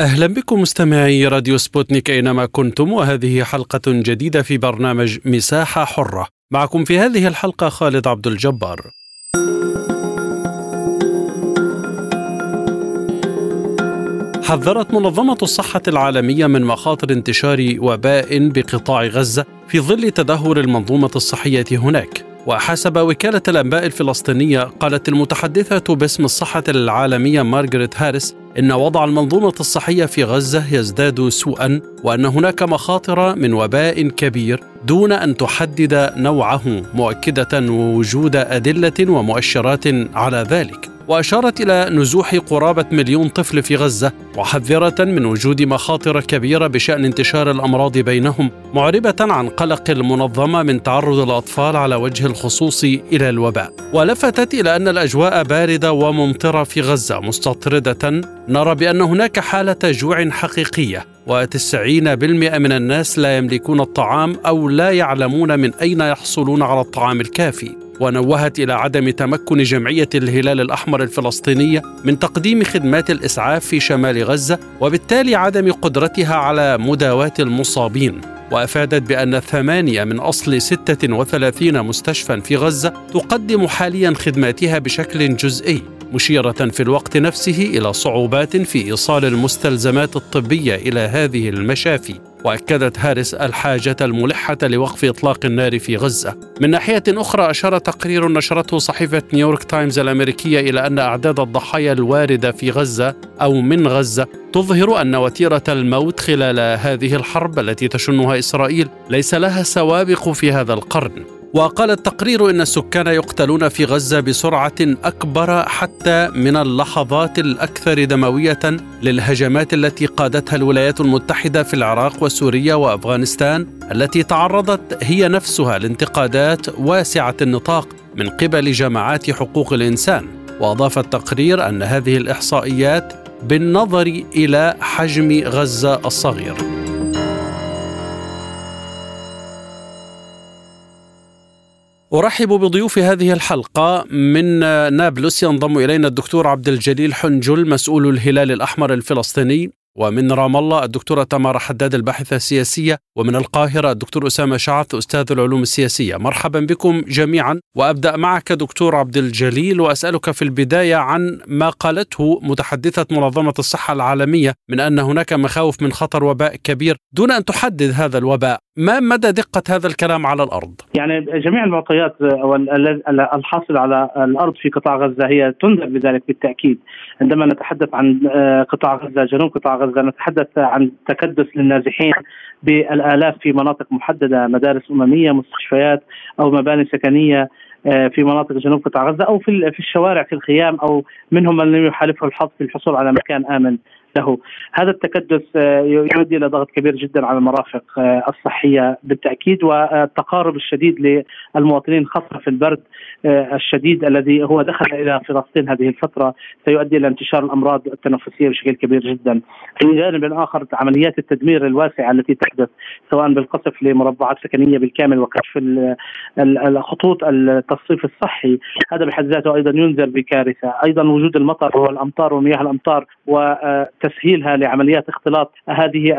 أهلا بكم مستمعي راديو سبوتنيك أينما كنتم وهذه حلقة جديدة في برنامج مساحة حرة معكم في هذه الحلقة خالد عبد الجبار حذرت منظمة الصحة العالمية من مخاطر انتشار وباء بقطاع غزة في ظل تدهور المنظومة الصحية هناك. وحسب وكالة الأنباء الفلسطينية قالت المتحدثة باسم الصحة العالمية مارغريت هاريس إن وضع المنظومة الصحية في غزة يزداد سوءا وأن هناك مخاطر من وباء كبير دون أن تحدد نوعه مؤكدة وجود أدلة ومؤشرات على ذلك. وأشارت إلى نزوح قرابة مليون طفل في غزة محذرة من وجود مخاطر كبيرة بشأن انتشار الأمراض بينهم معربة عن قلق المنظمة من تعرض الأطفال على وجه الخصوص إلى الوباء ولفتت إلى أن الأجواء باردة وممطرة في غزة مستطردة نرى بأن هناك حالة جوع حقيقية وتسعين بالمئة من الناس لا يملكون الطعام أو لا يعلمون من أين يحصلون على الطعام الكافي ونوهت إلى عدم تمكن جمعية الهلال الأحمر الفلسطينية من تقديم خدمات الإسعاف في شمال غزة وبالتالي عدم قدرتها على مداواة المصابين. وأفادت بأن ثمانية من أصل 36 مستشفى في غزة تقدم حاليا خدماتها بشكل جزئي. مشيرة في الوقت نفسه إلى صعوبات في إيصال المستلزمات الطبية إلى هذه المشافي وأكدت هارس الحاجة الملحة لوقف إطلاق النار في غزة. من ناحية أخرى أشار تقرير نشرته صحيفة نيويورك تايمز الأمريكية إلى أن أعداد الضحايا الواردة في غزة أو من غزة تظهر أن وتيرة الموت خلال هذه الحرب التي تشنها إسرائيل ليس لها سوابق في هذا القرن. وقال التقرير إن السكان يقتلون في غزة بسرعة أكبر حتى من اللحظات الأكثر دموية للهجمات التي قادتها الولايات المتحدة في العراق وسوريا وأفغانستان التي تعرضت هي نفسها لانتقادات واسعة النطاق من قبل جماعات حقوق الإنسان. وأضاف التقرير أن هذه الإحصائيات بالنظر إلى حجم غزة الصغير. أرحب بضيوف هذه الحلقة من نابلس ينضم إلينا الدكتور عبد الجليل حنجل مسؤول الهلال الأحمر الفلسطيني ومن رام الله الدكتورة تمارا حداد الباحثة السياسية ومن القاهرة الدكتور أسامة شعث أستاذ العلوم السياسية. مرحبا بكم جميعا وأبدأ معك دكتور عبد الجليل وأسألك في البداية عن ما قالته متحدثة منظمة الصحة العالمية من أن هناك مخاوف من خطر وباء كبير دون أن تحدد هذا الوباء. ما مدى دقة هذا الكلام على الأرض؟ يعني جميع المعطيات الحاصلة على الأرض في قطاع غزة هي تنذر بذلك بالتأكيد عندما نتحدث عن قطاع غزة جنوب قطاع غزة نتحدث عن تكدس للنازحين بالآلاف في مناطق محددة مدارس أممية مستشفيات أو مباني سكنية في مناطق جنوب قطاع غزة أو في في الشوارع في الخيام أو منهم من لم يحالفه الحظ في الحصول على مكان آمن له هذا التكدس يؤدي إلى ضغط كبير جدا على المرافق الصحية بالتأكيد والتقارب الشديد للمواطنين خاصة في البرد الشديد الذي هو دخل إلى فلسطين هذه الفترة سيؤدي إلى انتشار الأمراض التنفسية بشكل كبير جدا. من جانب آخر عمليات التدمير الواسعة التي تحدث سواء بالقصف لمربعات سكنية بالكامل وكشف الخطوط التصريف الصحي هذا بحد ذاته أيضا ينذر بكارثة، أيضا وجود المطر والأمطار ومياه الأمطار و تسهيلها لعمليات اختلاط هذه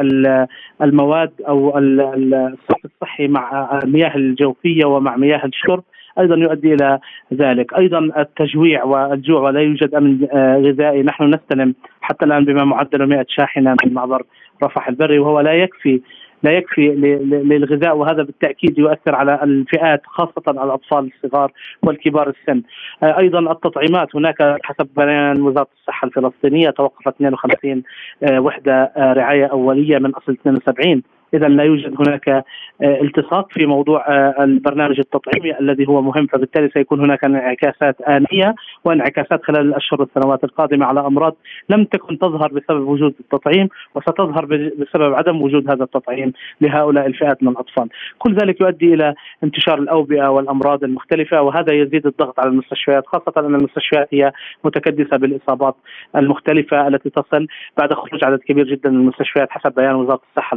المواد أو الصرف الصحي مع المياه الجوفية ومع مياه الشرب أيضا يؤدي إلى ذلك، أيضا التجويع والجوع ولا يوجد أمن غذائي، نحن نستلم حتى الآن بما معدل 100 شاحنة من معبر رفح البري وهو لا يكفي لا يكفي للغذاء وهذا بالتأكيد يؤثر على الفئات خاصة على الأطفال الصغار والكبار السن. أيضا التطعيمات هناك حسب بيان وزارة الصحة الفلسطينية توقفت 52 وحدة رعاية أولية من أصل 72 إذا لا يوجد هناك آه، التصاق في موضوع آه، البرنامج التطعيمي الذي هو مهم فبالتالي سيكون هناك انعكاسات آنية وانعكاسات خلال الأشهر والسنوات القادمة على أمراض لم تكن تظهر بسبب وجود التطعيم وستظهر بسبب عدم وجود هذا التطعيم لهؤلاء الفئات من الأطفال، كل ذلك يؤدي إلى انتشار الأوبئة والأمراض المختلفة وهذا يزيد الضغط على المستشفيات خاصة أن المستشفيات هي متكدسة بالإصابات المختلفة التي تصل بعد خروج عدد كبير جدا من المستشفيات حسب بيان وزارة الصحة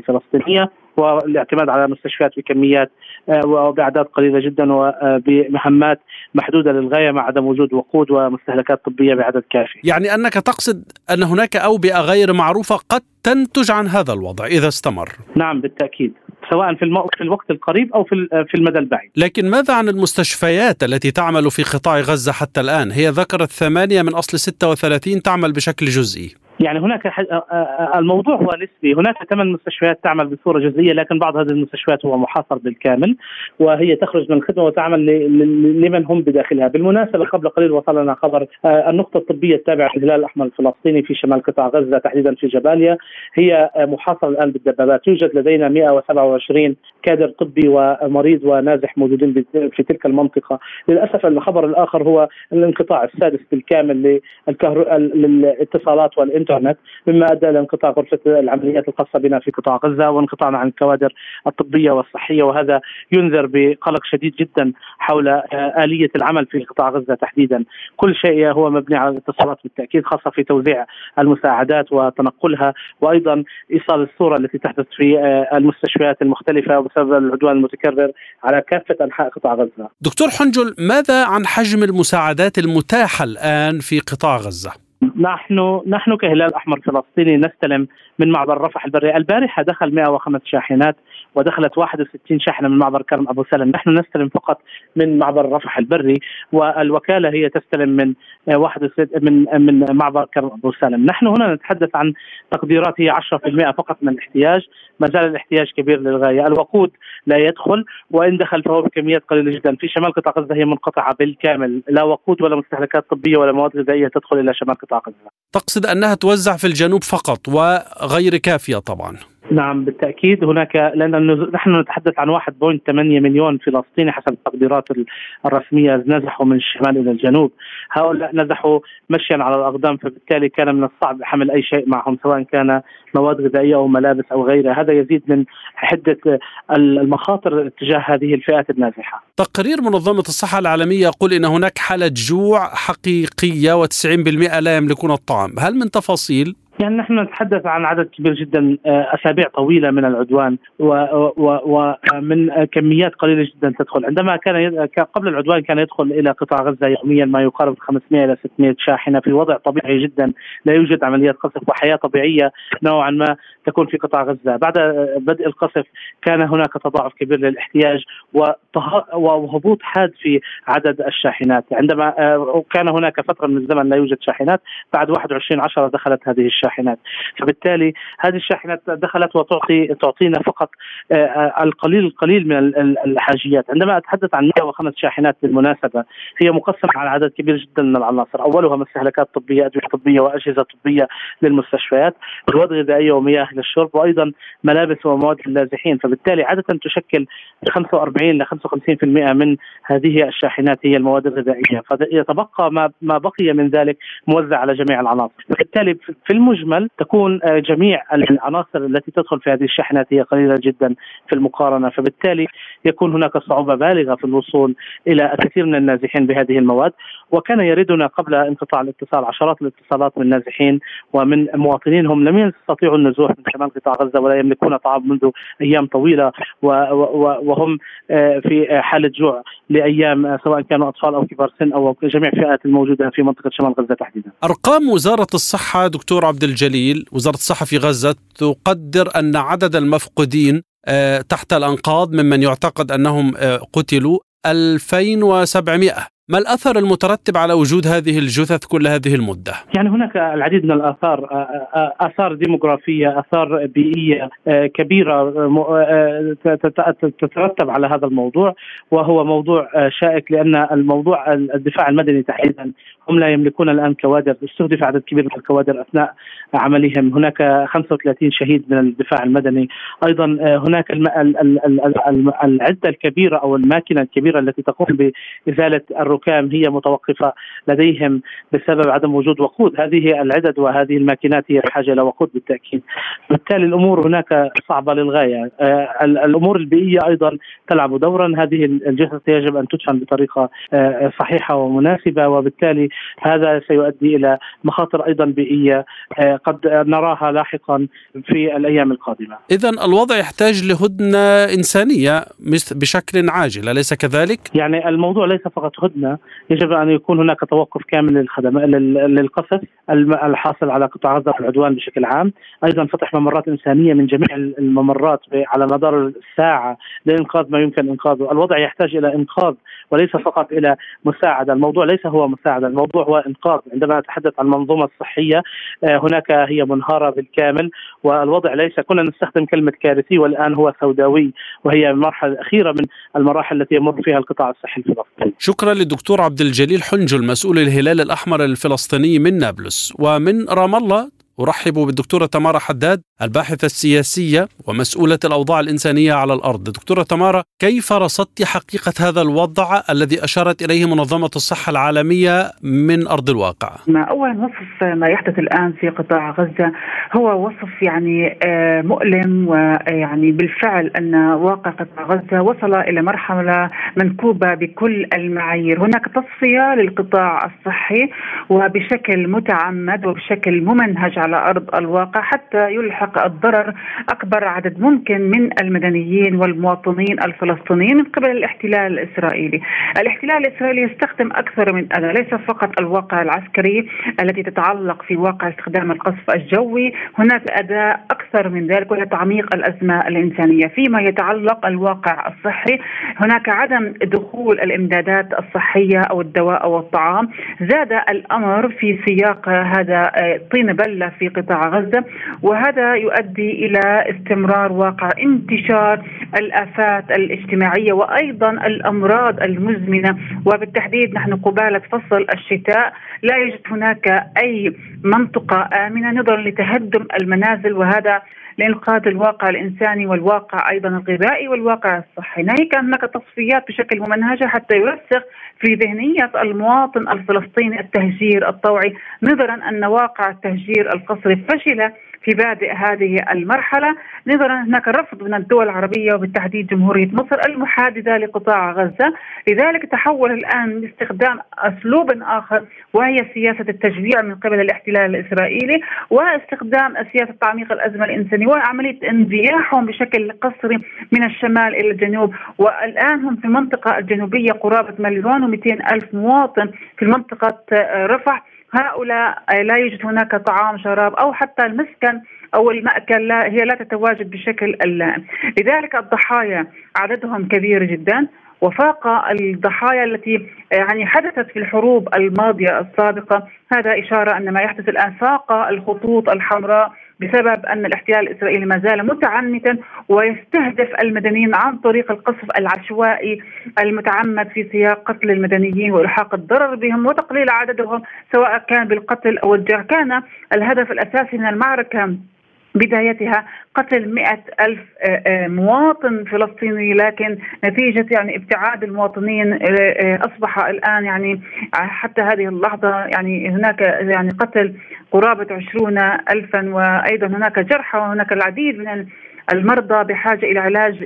والاعتماد على مستشفيات بكميات آه، وبأعداد قليلة جدا وبمهمات محدودة للغاية مع عدم وجود وقود ومستهلكات طبية بعدد كافي. يعني أنك تقصد أن هناك أوبئة غير معروفة قد تنتج عن هذا الوضع إذا استمر. نعم بالتأكيد. سواء في, في الوقت القريب أو في في المدى البعيد. لكن ماذا عن المستشفيات التي تعمل في قطاع غزة حتى الآن؟ هي ذكرت ثمانية من أصل 36 تعمل بشكل جزئي. يعني هناك الموضوع هو نسبي. هناك ثمان مستشفيات تعمل بصورة جزئية لكن بعض هذه المستشفيات هو محاصر بالكامل وهي تخرج من الخدمه وتعمل لمن هم بداخلها. بالمناسبة قبل قليل وصلنا خبر النقطة الطبية التابعة للهلال الاحمر الفلسطيني في شمال قطاع غزة تحديدا في جباليا. هي محاصرة الآن بالدبابات. يوجد لدينا 127 كادر طبي ومريض ونازح موجودين في تلك المنطقة. للأسف الخبر الآخر هو الانقطاع السادس بالكامل للاتصالات والإنترنت. الإنترنت مما أدى إلى انقطاع غرفة العمليات الخاصة بنا في قطاع غزة وانقطاعنا عن الكوادر الطبية والصحية وهذا ينذر بقلق شديد جدا حول آه، آلية العمل في قطاع غزة تحديدا كل شيء هو مبني على الاتصالات بالتأكيد خاصة في توزيع المساعدات وتنقلها وأيضا إيصال الصورة التي تحدث في آه، المستشفيات المختلفة بسبب العدوان المتكرر على كافة أنحاء قطاع غزة. دكتور حنجل ماذا عن حجم المساعدات المتاحة الآن في قطاع غزة؟ نحن نحن كهلال أحمر فلسطيني نستلم من معبر رفح البري، البارحة دخل 105 شاحنات. ودخلت 61 شاحنة من معبر كرم أبو سلم، نحن نستلم فقط من معبر رفح البري والوكالة هي تستلم من واحد من من معبر كرم أبو سلم، نحن هنا نتحدث عن تقديرات هي 10% فقط من الاحتياج، ما زال الاحتياج كبير للغاية، الوقود لا يدخل وإن دخل فهو بكميات قليلة جدا، في شمال قطاع غزة هي منقطعة بالكامل، لا وقود ولا مستهلكات طبية ولا مواد غذائية تدخل إلى شمال قطاع غزة. تقصد أنها توزع في الجنوب فقط وغير كافية طبعا. نعم بالتأكيد هناك لأن نحن نتحدث عن 1.8 مليون فلسطيني حسب التقديرات الرسمية نزحوا من الشمال إلى الجنوب، هؤلاء نزحوا مشيا على الأقدام فبالتالي كان من الصعب حمل أي شيء معهم سواء كان مواد غذائية أو ملابس أو غيرها، هذا يزيد من حدة المخاطر تجاه هذه الفئات النازحة. تقرير منظمة الصحة العالمية يقول إن هناك حالة جوع حقيقية و90% لا يملكون الطعام، هل من تفاصيل؟ يعني نحن نتحدث عن عدد كبير جدا آه، أسابيع طويلة من العدوان ومن كميات قليلة جدا تدخل. عندما كان قبل العدوان كان يدخل إلى قطاع غزة يوميا ما يقارب 500 إلى 600 شاحنة في وضع طبيعي جدا لا يوجد عمليات قصف وحياة طبيعية نوعا ما تكون في قطاع غزة. بعد بدء القصف كان هناك تضاعف كبير للاحتياج وهبوط حاد في عدد الشاحنات. عندما آه، كان هناك فترة من الزمن لا يوجد شاحنات بعد 21 10 دخلت هذه الشاحنات الشاحنات. فبالتالي هذه الشاحنات دخلت وتعطي تعطينا فقط آه، آه، القليل القليل من الحاجيات. عندما أتحدث عن 105 شاحنات بالمناسبة هي مقسمة على عدد كبير جدا من العناصر. أولها مستهلكات طبية أدوية طبية وأجهزة طبية للمستشفيات مواد غذائيه ومياه للشرب وأيضا ملابس ومواد للازحين فبالتالي عادة تشكل 45 ل 55% من هذه الشاحنات هي المواد الغذائية. فيتبقى ما ما بقي من ذلك موزع على جميع العناصر. فبالتالي في المجمل تكون آه، جميع العناصر التي تدخل في هذه الشحنات هي قليلة جدا في المقارنة. فبالتالي يكون هناك صعوبة بالغة في الوصول إلى الكثير من النازحين بهذه المواد. وكان يردنا قبل انقطاع الاتصال عشرات الاتصالات من نازحين ومن مواطنين هم لم يستطيعوا النزوح من شمال قطاع غزة ولا يملكون طعام منذ أيام طويلة. وهم آه، في حالة جوع لأيام آه، سواء كانوا أطفال أو كبار سن أو جميع الفئات الموجودة في منطقة شمال غزة تحديدا. أرقام وزارة الصحة دكتور عبد الجليل وزارة الصحة في غزة تقدر أن عدد المفقودين آه، تحت الأنقاض ممن يعتقد أنهم قتلوا 2700 ما الأثر المترتب على وجود هذه الجثث كل هذه المدة؟ يعني هناك العديد من الآثار آثار ديموغرافية، آثار بيئية كبيرة تترتب على هذا الموضوع وهو موضوع شائك لأن الموضوع الدفاع المدني تحديدا هم لا يملكون الآن كوادر استهدف عدد كبير من الكوادر أثناء عملهم. هناك 35 شهيد من الدفاع المدني. أيضا هناك العدة الكبيرة أو الماكينه الكبيرة التي تقوم بإزالة الركام هي متوقفة لديهم بسبب عدم وجود وقود. هذه العدد وهذه الماكينات هي بحاجه إلى وقود بالتأكيد. بالتالي الأمور هناك صعبة للغاية. الأمور البيئية أيضا تلعب دورا. هذه الجثث يجب أن تدفن بطريقة صحيحة ومناسبة وبالتالي هذا سيؤدي إلى مخاطر أيضا بيئية قد نراها لاحقا في الأيام القادمة. اذا الوضع يحتاج لهدنة إنسانية بشكل عاجل أليس كذلك؟ يعني الموضوع ليس فقط هدنة يجب أن يكون هناك توقف كامل للخدمات للقصف الحاصل على قطاع غزه والعدوان بشكل عام، أيضا فتح ممرات إنسانية من جميع الممرات على مدار الساعة لإنقاذ ما يمكن إنقاذه، الوضع يحتاج إلى إنقاذ وليس فقط إلى مساعدة، الموضوع ليس هو مساعدة، الموضوع هو إنقاذ، عندما نتحدث عن المنظومه الصحيه هناك هي منهارة بالكامل والوضع ليس كنا نستخدم كلمة كارثي والآن هو سوداوي وهي المرحله الاخيره من المراحل التي يمر فيها القطاع الصحي الفلسطيني. شكرا للدكتور عبد الجليل حنجل مسؤول الهلال الأحمر الفلسطيني من نابلس ومن رام الله أرحب بالدكتورة تمارا حداد الباحثة السياسية ومسؤولة الأوضاع الإنسانية على الأرض. دكتورة تمارا كيف رصدت حقيقة هذا الوضع الذي أشارت إليه منظمة الصحة العالمية من أرض الواقع؟ ما أول وصف ما يحدث الآن في قطاع غزة هو وصف يعني مؤلم ويعني بالفعل أن واقع قطاع غزة وصل إلى مرحلة منكوبة بكل المعايير. هناك تصفية للقطاع الصحي وبشكل متعمد وبشكل ممنهج على أرض الواقع حتى يلحق الضرر أكبر عدد ممكن من المدنيين والمواطنين الفلسطينيين من قبل الاحتلال الإسرائيلي. الاحتلال الإسرائيلي يستخدم أكثر من اداه ليس فقط الواقع العسكري التي تتعلق في واقع استخدام القصف الجوي، هناك أداة أكثر من ذلك وهي تعميق الأزمة الإنسانية، فيما يتعلق الواقع الصحي هناك عدم دخول الإمدادات الصحية أو الدواء أو الطعام، زاد الأمر في سياق هذا طين بلة في قطاع غزة وهذا يؤدي إلى استمرار واقع انتشار الآفات الاجتماعية وأيضا الأمراض المزمنة. وبالتحديد نحن قبالة فصل الشتاء لا يوجد هناك أي منطقة آمنة. نظرا لتهدم المنازل وهذا لإنقاذ الواقع الإنساني والواقع أيضا الغذائي والواقع الصحي. ناهيك هناك تصفيات بشكل ممنهجة حتى يرسخ في ذهنية المواطن الفلسطيني التهجير الطوعي. نظرا أن واقع التهجير القسري فشل في بادئ هذه المرحلة. نظرا هناك رفض من الدول العربية وبالتحديد جمهورية مصر المحادثة لقطاع غزة، لذلك تحول الآن لاستخدام أسلوب آخر وهي سياسة التجويع من قبل الاحتلال الإسرائيلي واستخدام سياسة تعميق الأزمة الإنسانية وعملية انزياحهم بشكل قسري من الشمال إلى الجنوب. والآن هم في المنطقة الجنوبية قرابة مليون و200 ألف مواطن في منطقه رفح. هؤلاء لا يوجد هناك طعام شراب أو حتى المسكن أو المأكل لا هي لا تتواجد بشكل اللائم لذلك الضحايا عددهم كبير جدا وفاق الضحايا التي يعني حدثت في الحروب الماضية السابقة. هذا إشارة أن ما يحدث الآن فاق الخطوط الحمراء بسبب أن الاحتلال الإسرائيلي ما زال متعنتا ويستهدف المدنيين عن طريق القصف العشوائي المتعمد في سياق قتل المدنيين وإلحاق الضرر بهم وتقليل عددهم سواء كان بالقتل أو الجرح كان الهدف الأساسي من المعركة بدايتها قتل مئة ألف مواطن فلسطيني لكن نتيجة يعني ابتعاد المواطنين أصبح الآن يعني حتى هذه اللحظة يعني هناك يعني قتل قرابة عشرون ألفا وأيضا هناك جرحى وهناك العديد من المرضى بحاجة إلى علاج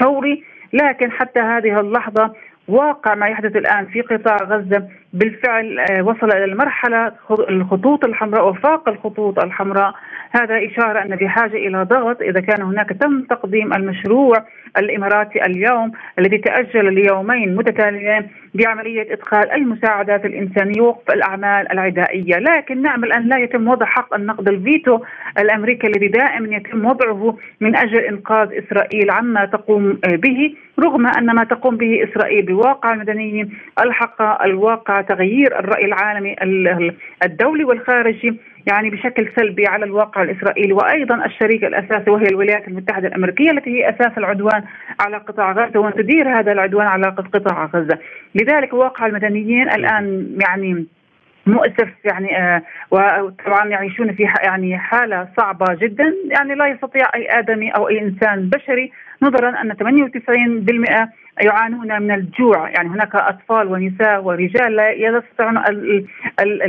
فوري. لكن حتى هذه اللحظة واقع ما يحدث الآن في قطاع غزة. بالفعل وصل إلى المرحلة الخطوط الحمراء وفاق الخطوط الحمراء. هذا إشارة أن بحاجة إلى ضغط. إذا كان هناك تم تقديم المشروع الإماراتي اليوم الذي تأجل ليومين متتاليين بعملية إدخال المساعدات الإنسانية ووقف الأعمال العدائية. لكن نأمل أن لا يتم وضع حق النقض الفيتو الأمريكي الذي دائما يتم وضعه من أجل إنقاذ إسرائيل عما تقوم به رغم أن ما تقوم به إسرائيل بواقع المدنيين ألحق الواقع تغيير الرأي العالمي الدولي والخارجي. يعني بشكل سلبي على الواقع الإسرائيلي وأيضا الشريك الأساسي وهي الولايات المتحدة الأمريكية التي هي أساس العدوان على قطاع غزة وان تدير هذا العدوان على قطاع غزة، لذلك واقع المدنيين الآن يعني مؤسف يعني آه وطبعا يعيشون في يعني حالة صعبة جدا. يعني لا يستطيع أي آدمي أو أي إنسان بشري نظرا أن 98% يعانون من الجوع. يعني هناك أطفال ونساء ورجال لا يستطيعون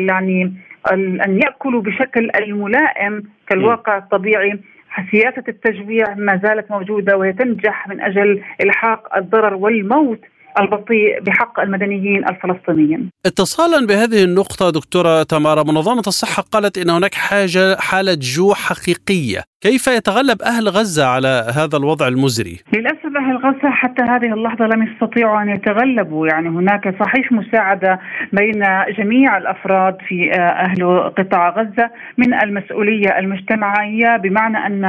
يعني أن يأكلوا بشكل الملائم كالواقع الطبيعي. سياسه التجويع ما زالت موجودة وهي تنجح من أجل إلحاق الضرر والموت. البطيء بحق المدنيين الفلسطينيين. اتصالا بهذه النقطة دكتورة تمارا منظمة الصحة قالت أن هناك حاجة حالة جوع حقيقية كيف يتغلب أهل غزة على هذا الوضع المزري؟ للأسف أهل غزة حتى هذه اللحظة لم يستطيعوا أن يتغلبوا يعني هناك صحيح مساعدة بين جميع الأفراد في آه، أهل قطاع غزة من المسؤولية المجتمعية بمعنى أن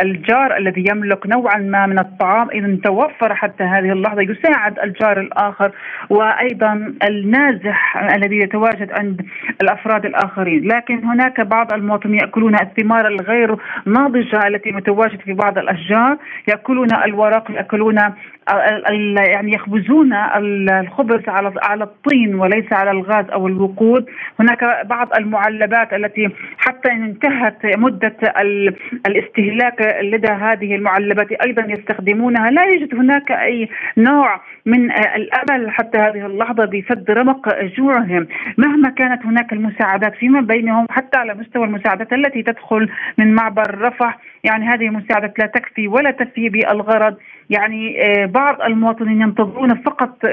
الجار الذي يملك نوعا ما من الطعام إذا توفر حتى هذه اللحظة يساعد الجار الآخر وأيضا النازح الذي يتواجد عند الأفراد الآخرين. لكن هناك بعض المواطنين يأكلون الثمار الغير ناضجة التي متواجدة في بعض الأشجار يأكلون الورق يأكلون يعني يخبزون الخبز على على الطين وليس على الغاز أو الوقود، هناك بعض المعلبات التي حتى ان انتهت مدة الاستهلاك لدى هذه المعلبات أيضا يستخدمونها، لا يوجد هناك أي نوع من الامل حتى هذه اللحظة بسد رمق جوعهم، مهما كانت هناك المساعدات فيما بينهم حتى على مستوى المساعدات التي تدخل من معبر رفح، يعني هذه المساعدات لا تكفي ولا تفي بالغرض. يعني آه، بعض المواطنين ينتظرون فقط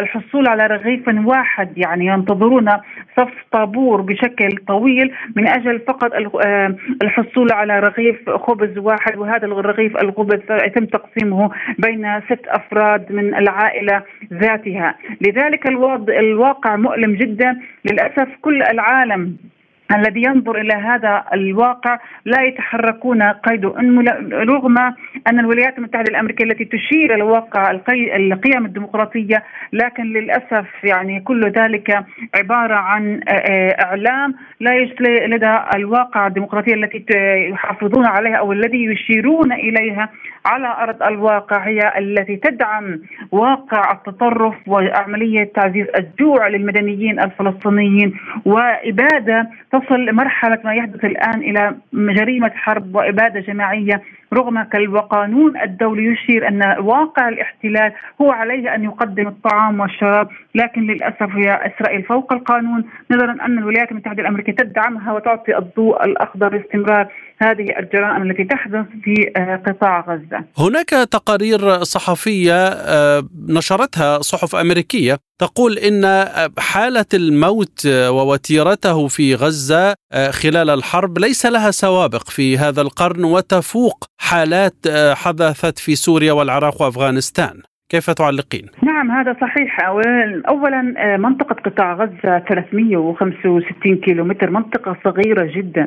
الحصول على رغيف واحد يعني ينتظرون صف طابور بشكل طويل من أجل فقط آه، الحصول على رغيف خبز واحد وهذا الرغيف الخبز يتم تقسيمه بين ست أفراد من العائلة ذاتها. لذلك الواقع مؤلم جدا. للأسف كل العالم الذي ينظر إلى هذا الواقع لا يتحركون قيد رغم أن الولايات المتحدة الأمريكية التي تشير إلى واقع القيم الديمقراطية لكن للأسف يعني كل ذلك عبارة عن إعلام لا يوجد لدى الواقع الديمقراطية التي يحافظون عليها أو الذي يشيرون إليها على أرض الواقع هي التي تدعم واقع التطرف وعملية تعزيز الجوع للمدنيين الفلسطينيين وإبادة تصل لمرحلة ما يحدث الآن إلى جريمه حرب وإبادة جماعية. رغم القانون الدولي يشير أن واقع الاحتلال هو عليه أن يقدم الطعام والشراب لكن للأسف هي إسرائيل فوق القانون نظرا أن الولايات المتحدة الأمريكية تدعمها وتعطي الضوء الأخضر لاستمرار هذه الجرائم التي تحدث في آه، قطاع غزة. هناك تقارير صحفية آه، نشرتها صحف أمريكية تقول إن حالة الموت ووتيرته في غزة آه، خلال الحرب ليس لها سوابق في هذا القرن وتفوق حالات حدثت في سوريا والعراق وأفغانستان. كيف تعلقين؟ نعم هذا صحيح اولا آه، منطقة قطاع غزة 365 كيلو متر منطقة صغيرة جدا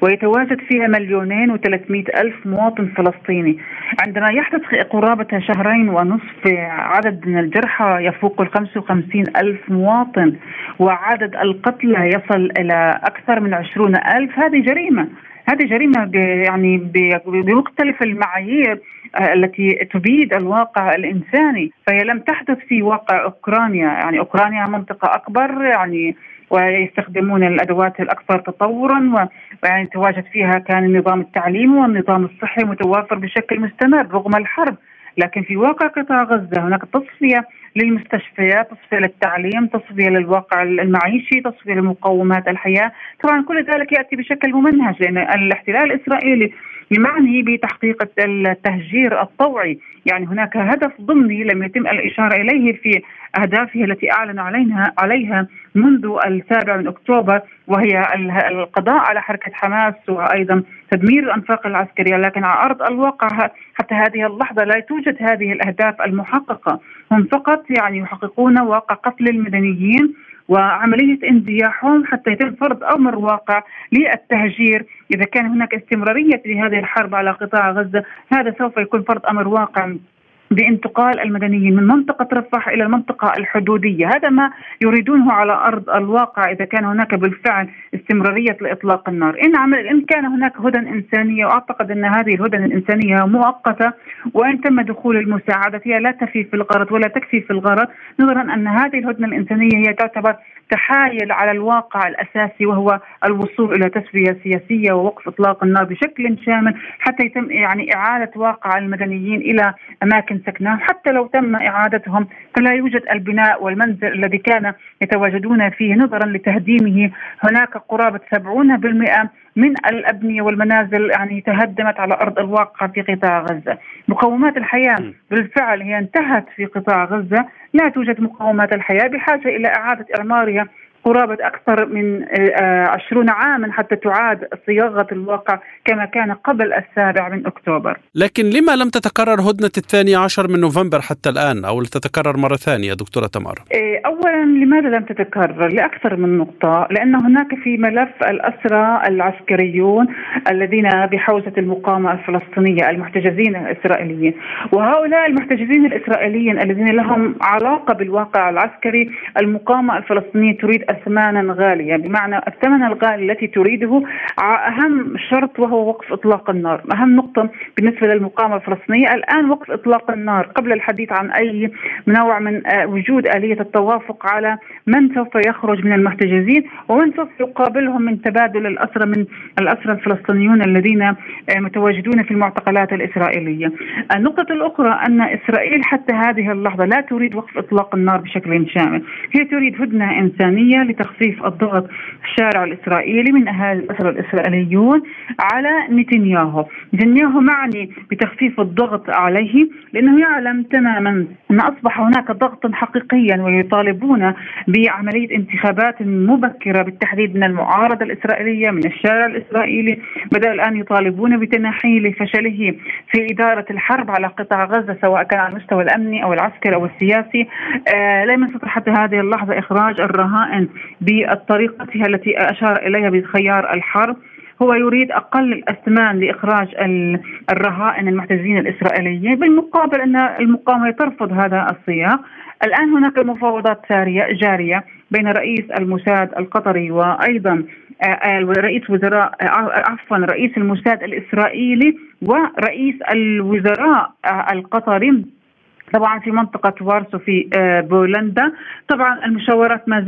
ويتواجد فيها مليونين و300 ألف مواطن فلسطيني عندما يحدث قرابة شهرين ونصف عدد من الجرحى يفوق ال 55 ألف مواطن وعدد القتلى يصل إلى أكثر من 20 ألف هذه جريمة هذه جريمة يعني بمختلف المعايير آه، التي تبيد الواقع الإنساني. فهي لم تحدث في واقع أوكرانيا. يعني أوكرانيا منطقة أكبر يعني ويستخدمون الأدوات الأكثر تطورا ويعني تواجد فيها كان النظام التعليمي والنظام الصحي متوافر بشكل مستمر رغم الحرب. لكن في واقع قطاع غزة هناك تصفية للمستشفيات تصفية للتعليم تصفية للواقع المعيشي تصفية لمقومات الحياة. طبعا كل ذلك يأتي بشكل ممنهج لأن الاحتلال الإسرائيلي بمعنى بتحقيق التهجير الطوعي. يعني هناك هدف ضمني لم يتم الإشارة إليه في أهدافه التي أعلن عليها عليها منذ السابع من أكتوبر وهي القضاء على حركة حماس وأيضا تدمير الأنفاق العسكرية. لكن على أرض الواقع حتى هذه اللحظة لا توجد هذه الأهداف المحققة. هم فقط يعني يحققون واقع قتل المدنيين وعملية انزياحهم حتى يتم فرض أمر واقع للتهجير. إذا كان هناك استمرارية لهذه الحرب على قطاع غزة هذا سوف يكون فرض أمر واقع بانتقال المدنيين من منطقة رفح إلى المنطقة الحدودية. هذا ما يريدونه على أرض الواقع إذا كان هناك بالفعل استمرارية لإطلاق النار، إن عمل إن كان هناك هدن إنسانية وأعتقد أن هذه الهدن الإنسانية مؤقتة وإن تم دخول المساعدة هي لا تفي في الغرض ولا تكفي في الغرض نظرا أن هذه الهدنة الإنسانية هي تعتبر تحايل على الواقع الأساسي وهو الوصول إلى تسويه سياسية ووقف إطلاق النار بشكل شامل حتى يتم يعني إعادة واقع المدنيين إلى أماكن سكنهم. حتى لو تم إعادتهم فلا يوجد البناء والمنزل الذي كان يتواجدون فيه. نظرا لتهديمه هناك قرابه 70% من الأبنية والمنازل يعني تهدمت على أرض الواقع في قطاع غزة، مقومات الحياة بالفعل هي انتهت في قطاع غزة، لا توجد مقومات الحياة بحاجة إلى إعادة إعمارها قرابة أكثر من آه، عشرون عاما حتى تعاد صياغة الواقع كما كان قبل السابع من أكتوبر. لكن لما لم تتكرر هدنة الثاني عشر من نوفمبر حتى الآن أو تتكرر مرة ثانية دكتورة تمار إيه، أولا لماذا لم تتكرر؟ لأكثر من نقطة لأن هناك في ملف الأسرى العسكريون الذين بحوزة المقاومة الفلسطينية المحتجزين الإسرائيليين. وهؤلاء المحتجزين الإسرائيليين الذين لهم علاقة بالواقع العسكري المقاومة الفلسطينية تريد أثمانا غالية. بمعنى الثمن الغالي التي تريده أهم شرط وهو وقف إطلاق النار. أهم نقطة بالنسبة للمقاومة الفلسطينية. الآن وقف إطلاق النار قبل الحديث عن أي نوع من آه، وجود آلية التوافق على من سوف يخرج من المحتجزين ومن سوف يقابلهم من تبادل الأسرى من الأسرى الفلسطينيون الذين آه، متواجدون في المعتقلات الإسرائيلية. النقطة الأخرى أن إسرائيل حتى هذه اللحظة لا تريد وقف إطلاق النار بشكل شامل. هي تريد هدنة إنسانية لتخفيف الضغط الشارع الإسرائيلي من أهالي الأسرى الإسرائيليون على نتنياهو. نتنياهو معني بتخفيف الضغط عليه لأنه يعلم تماما أن أصبح هناك ضغط حقيقيا ويطالبون بعملية انتخابات مبكرة بالتحديد من المعارضة الإسرائيلية من الشارع الإسرائيلي. بدأ الآن يطالبون بتنحي لفشله في إدارة الحرب على قطاع غزة سواء كان على المستوى الأمني أو العسكري أو السياسي. آه لم يستطع حتى هذه اللحظة إخراج الرهائن. بطريقتها التي أشار إليها بخيار الحرب. هو يريد أقل الأثمان لإخراج الرهائن المحتجزين الإسرائيليين بالمقابل أن المقاومة ترفض هذا السياق الآن هناك مفاوضات ساريه جارية بين رئيس الموساد القطري وأيضا آه، آه، رئيس وزراء آه، عفوا رئيس الموساد الإسرائيلي ورئيس الوزراء القطري. طبعا في منطقة وارسو في آه، بولندا. طبعا المشاورات ما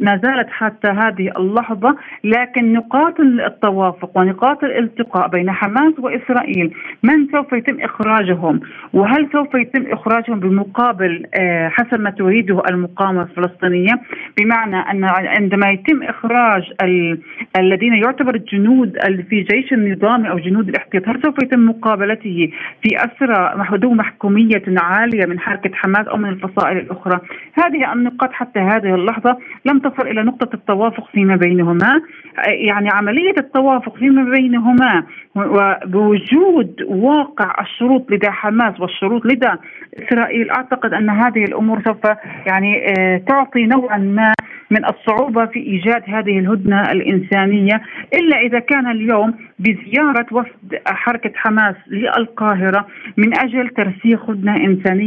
ما زالت حتى هذه اللحظة لكن نقاط التوافق ونقاط الالتقاء بين حماس وإسرائيل من سوف يتم إخراجهم؟ وهل سوف يتم إخراجهم بمقابل آه، حسب ما تريده المقاومة الفلسطينية؟ بمعنى أن عندما يتم إخراج الذين يعتبر الجنود في جيش النظام أو جنود الاحتياط هل سوف يتم مقابلته في أسرى ذو محكومية عالية من حركة حماس أو من الفصائل الأخرى. هذه النقاط حتى هذه اللحظة لم تصل إلى نقطة التوافق فيما بينهما. يعني عملية التوافق فيما بينهما وبوجود واقع الشروط لدى حماس والشروط لدى إسرائيل أعتقد أن هذه الأمور سوف يعني آه، تعطي نوعا ما من الصعوبة في إيجاد هذه الهدنة الإنسانية. إلا إذا كان اليوم بزيارة وفد حركة حماس للقاهرة من أجل ترسيخ هدنة إنسانية.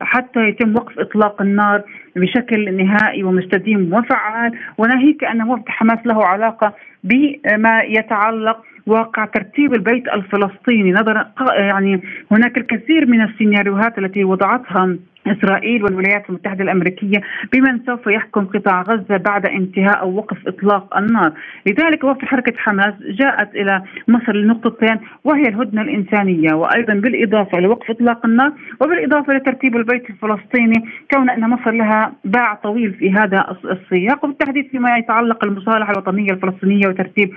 حتى يتم وقف إطلاق النار بشكل نهائي ومستديم وفعال. وناهيك أن وفد حماس له علاقة بما يتعلق واقع ترتيب البيت الفلسطيني. نظرا يعني هناك الكثير من السيناريوهات التي وضعتها إسرائيل والولايات المتحدة الأمريكية بمن سوف يحكم قطاع غزة بعد انتهاء أو وقف إطلاق النار، لذلك وفد حركة حماس جاءت إلى مصر لنقطتين وهي الهدنة الإنسانية وأيضا بالإضافة لوقف إطلاق النار وبالإضافة لترتيب البيت الفلسطيني كون أن مصر لها باع طويل في هذا السياق وبالتحديد فيما يتعلق المصالحة الوطنية الفلسطينية وترتيب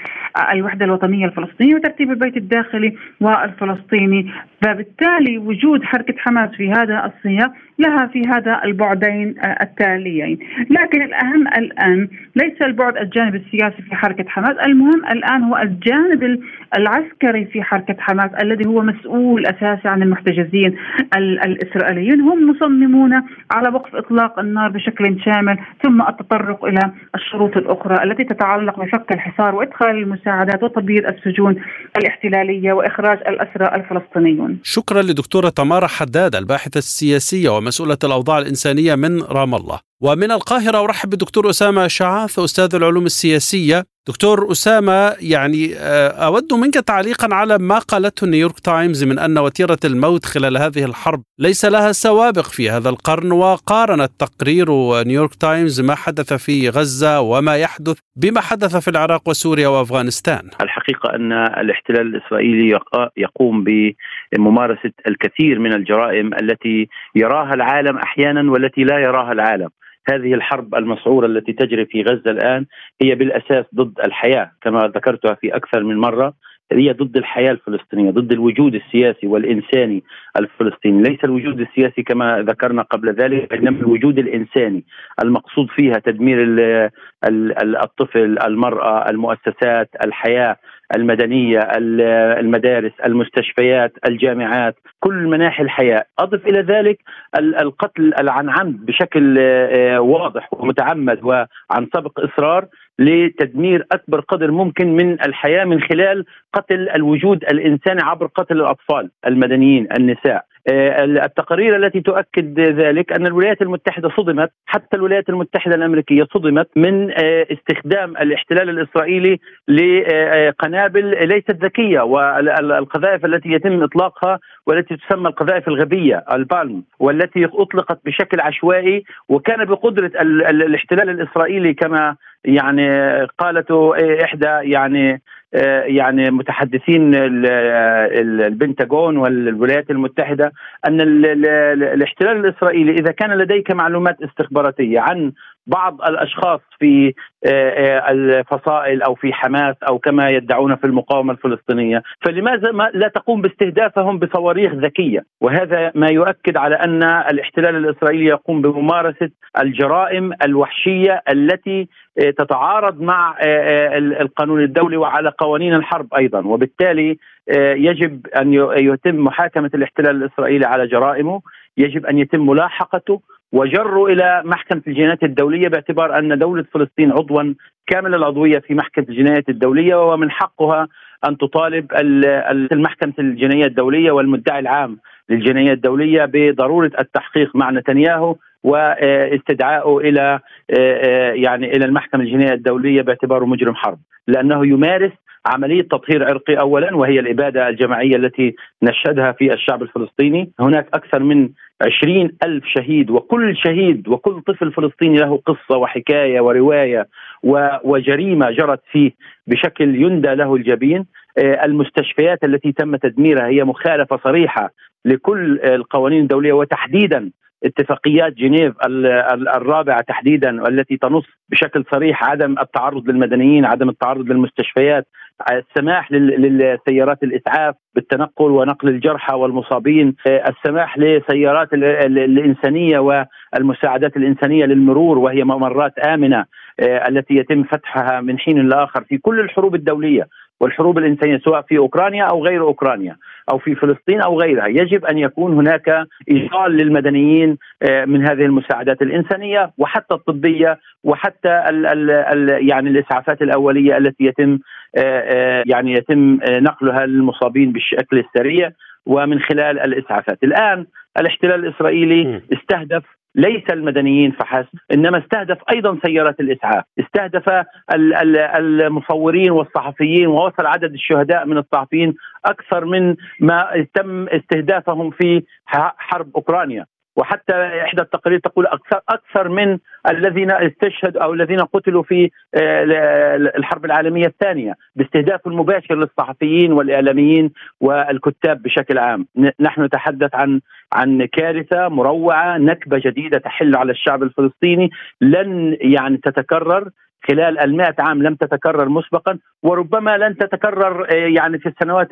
الوحدة الوطنية الفلسطينية وترتيب البيت الداخلي والفلسطيني، فبالتالي وجود حركة حماس في هذا السياق لها في هذا البعدين آه، التاليين. لكن الأهم الآن ليس البعد الجانب السياسي في حركة حماس المهم الآن هو الجانب العسكري في حركة حماس الذي هو مسؤول أساسي عن المحتجزين الإسرائيليين. هم مصممون على وقف إطلاق النار بشكل شامل ثم التطرق إلى الشروط الأخرى التي تتعلق بفك الحصار وإدخال المساعدات وتبييض السجون الاحتلالية وإخراج الأسرى الفلسطينيون. شكرا لدكتورة تمارا حداد الباحثة السياسية ومسؤولة الأوضاع الإنسانية من رام الله. ومن القاهرة أرحب بالدكتور أسامة شعاث أستاذ العلوم السياسية. دكتور أسامة يعني آه، أود منك تعليقا على ما قالته نيويورك تايمز من أن وتيرة الموت خلال هذه الحرب ليس لها سوابق في هذا القرن وقارنت تقرير نيويورك تايمز ما حدث في غزة وما يحدث بما حدث في العراق وسوريا وأفغانستان. الحقيقة أن الاحتلال الإسرائيلي يقوم بممارسة الكثير من الجرائم التي يراها العالم أحيانا والتي لا يراها العالم. هذه الحرب المسعورة التي تجري في غزة الآن هي بالأساس ضد الحياة كما ذكرتها في أكثر من مرة. هي ضد الحياة الفلسطينية، ضد الوجود السياسي والإنساني الفلسطيني، ليس الوجود السياسي كما ذكرنا قبل ذلك إنما الوجود الإنساني المقصود فيها تدمير الطفل، المرأة، المؤسسات، الحياة المدنية، المدارس، المستشفيات، الجامعات، كل مناحي الحياة، أضف إلى ذلك القتل عن عمد بشكل آه، واضح ومتعمد وعن سبق إصرار لتدمير أكبر قدر ممكن من الحياة من خلال قتل الوجود الإنساني عبر قتل الأطفال المدنيين النساء. آه، التقارير التي تؤكد ذلك أن الولايات المتحدة صدمت حتى الولايات المتحدة الأمريكية صدمت من آه، استخدام الاحتلال الإسرائيلي لقنابل ليست ذكية والقذائف التي يتم إطلاقها والتي تسمى القذائف الغبية البالم والتي أطلقت بشكل عشوائي وكان بقدرة الاحتلال الإسرائيلي كما يعني قالته إحدى يعني يعني متحدثين البنتاغون والولايات المتحدة أن الاحتلال الإسرائيلي إذا كان لديك معلومات استخباراتية عن بعض الأشخاص في آه، آه، الفصائل أو في حماس أو كما يدعون في المقاومة الفلسطينية، فلماذا ما لا تقوم باستهدافهم بصواريخ ذكية؟ وهذا ما يؤكد على أن الاحتلال الإسرائيلي يقوم بممارسة الجرائم الوحشية التي آه، تتعارض مع القانون الدولي وعلى قوانين الحرب أيضا، وبالتالي يجب أن يتم محاكمة الاحتلال الإسرائيلي على جرائمه، يجب أن يتم ملاحقته. وجروا إلى محكمة الجنايات الدولية باعتبار أن دولة فلسطين عضوا كامل العضوية في محكمة الجنايات الدولية ومن حقها أن تطالب المحكمة الجنايه الدولية والمدعي العام للجنايه الدولية بضرورة التحقيق مع نتنياهو واستدعائه إلى يعني إلى المحكمة الجنائيه الدولية باعتباره مجرم حرب لأنه يمارس عملية تطهير عرقي أولا وهي الإبادة الجماعية التي نشهدها في الشعب الفلسطيني. هناك أكثر من عشرين ألف شهيد وكل شهيد وكل طفل فلسطيني له قصة وحكاية ورواية وجريمة جرت فيه بشكل يندى له الجبين. آه، المستشفيات التي تم تدميرها هي مخالفة صريحة لكل القوانين الدولية وتحديدا اتفاقيات جنيف الرابعة تحديدا والتي تنص بشكل صريح عدم التعرض للمدنيين، عدم التعرض للمستشفيات، السماح للسيارات الإسعاف بالتنقل ونقل الجرحى والمصابين، السماح لسيارات الإنسانية والمساعدات الإنسانية للمرور وهي ممرات آمنة التي يتم فتحها من حين لآخر في كل الحروب الدولية. والحروب الإنسانية سواء في أوكرانيا أو غير أوكرانيا أو في فلسطين أو غيرها، يجب أن يكون هناك ايصال للمدنيين آه، من هذه المساعدات الإنسانية وحتى الطبية وحتى ال ال ال يعني الإسعافات الأولية التي يتم آه، آه، يعني يتم نقلها للمصابين بالشكل السريع ومن خلال الإسعافات. الآن الاحتلال الإسرائيلي استهدف ليس المدنيين فحسب إنما استهدف أيضا سيارات الإسعاف. استهدف المصورين والصحفيين ووصل عدد الشهداء من الصحفيين أكثر من ما تم استهدافهم في حرب أوكرانيا. وحتى إحدى التقارير تقول أكثر أكثر من الذين استشهدوا أو الذين قتلوا في آه، الحرب العالمية الثانية باستهداف المباشر للصحفيين والإعلاميين والكتاب بشكل عام، نحن نتحدث عن عن كارثة مروعة، نكبة جديدة تحل على الشعب الفلسطيني لن يعني تتكرر. خلال المائة عام لم تتكرر مسبقا وربما لن تتكرر آه، يعني في السنوات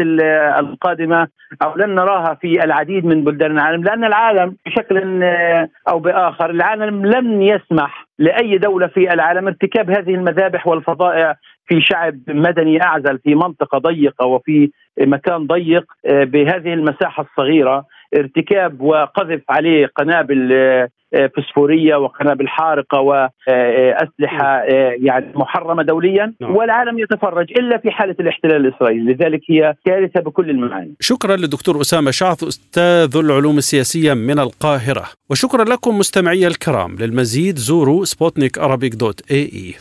القادمة أو لن نراها في العديد من بلدان العالم لأن العالم بشكل آه، أو بآخر العالم لم يسمح لأي دولة في العالم ارتكاب هذه المذابح والفظائع في شعب مدني أعزل في منطقة ضيقة وفي مكان ضيق آه، بهذه المساحة الصغيرة. ارتكاب وقذف عليه قنابل فسفورية وقنابل حارقة واسلحه يعني محرمة دوليا نعم. والعالم يتفرج إلا في حالة الاحتلال الإسرائيلي، لذلك هي كارثة بكل المعاني. شكرا للدكتور أسامة شعث أستاذ العلوم السياسية من القاهرة، وشكرا لكم مستمعي الكرام، للمزيد زوروا سبوتنيك dot ae.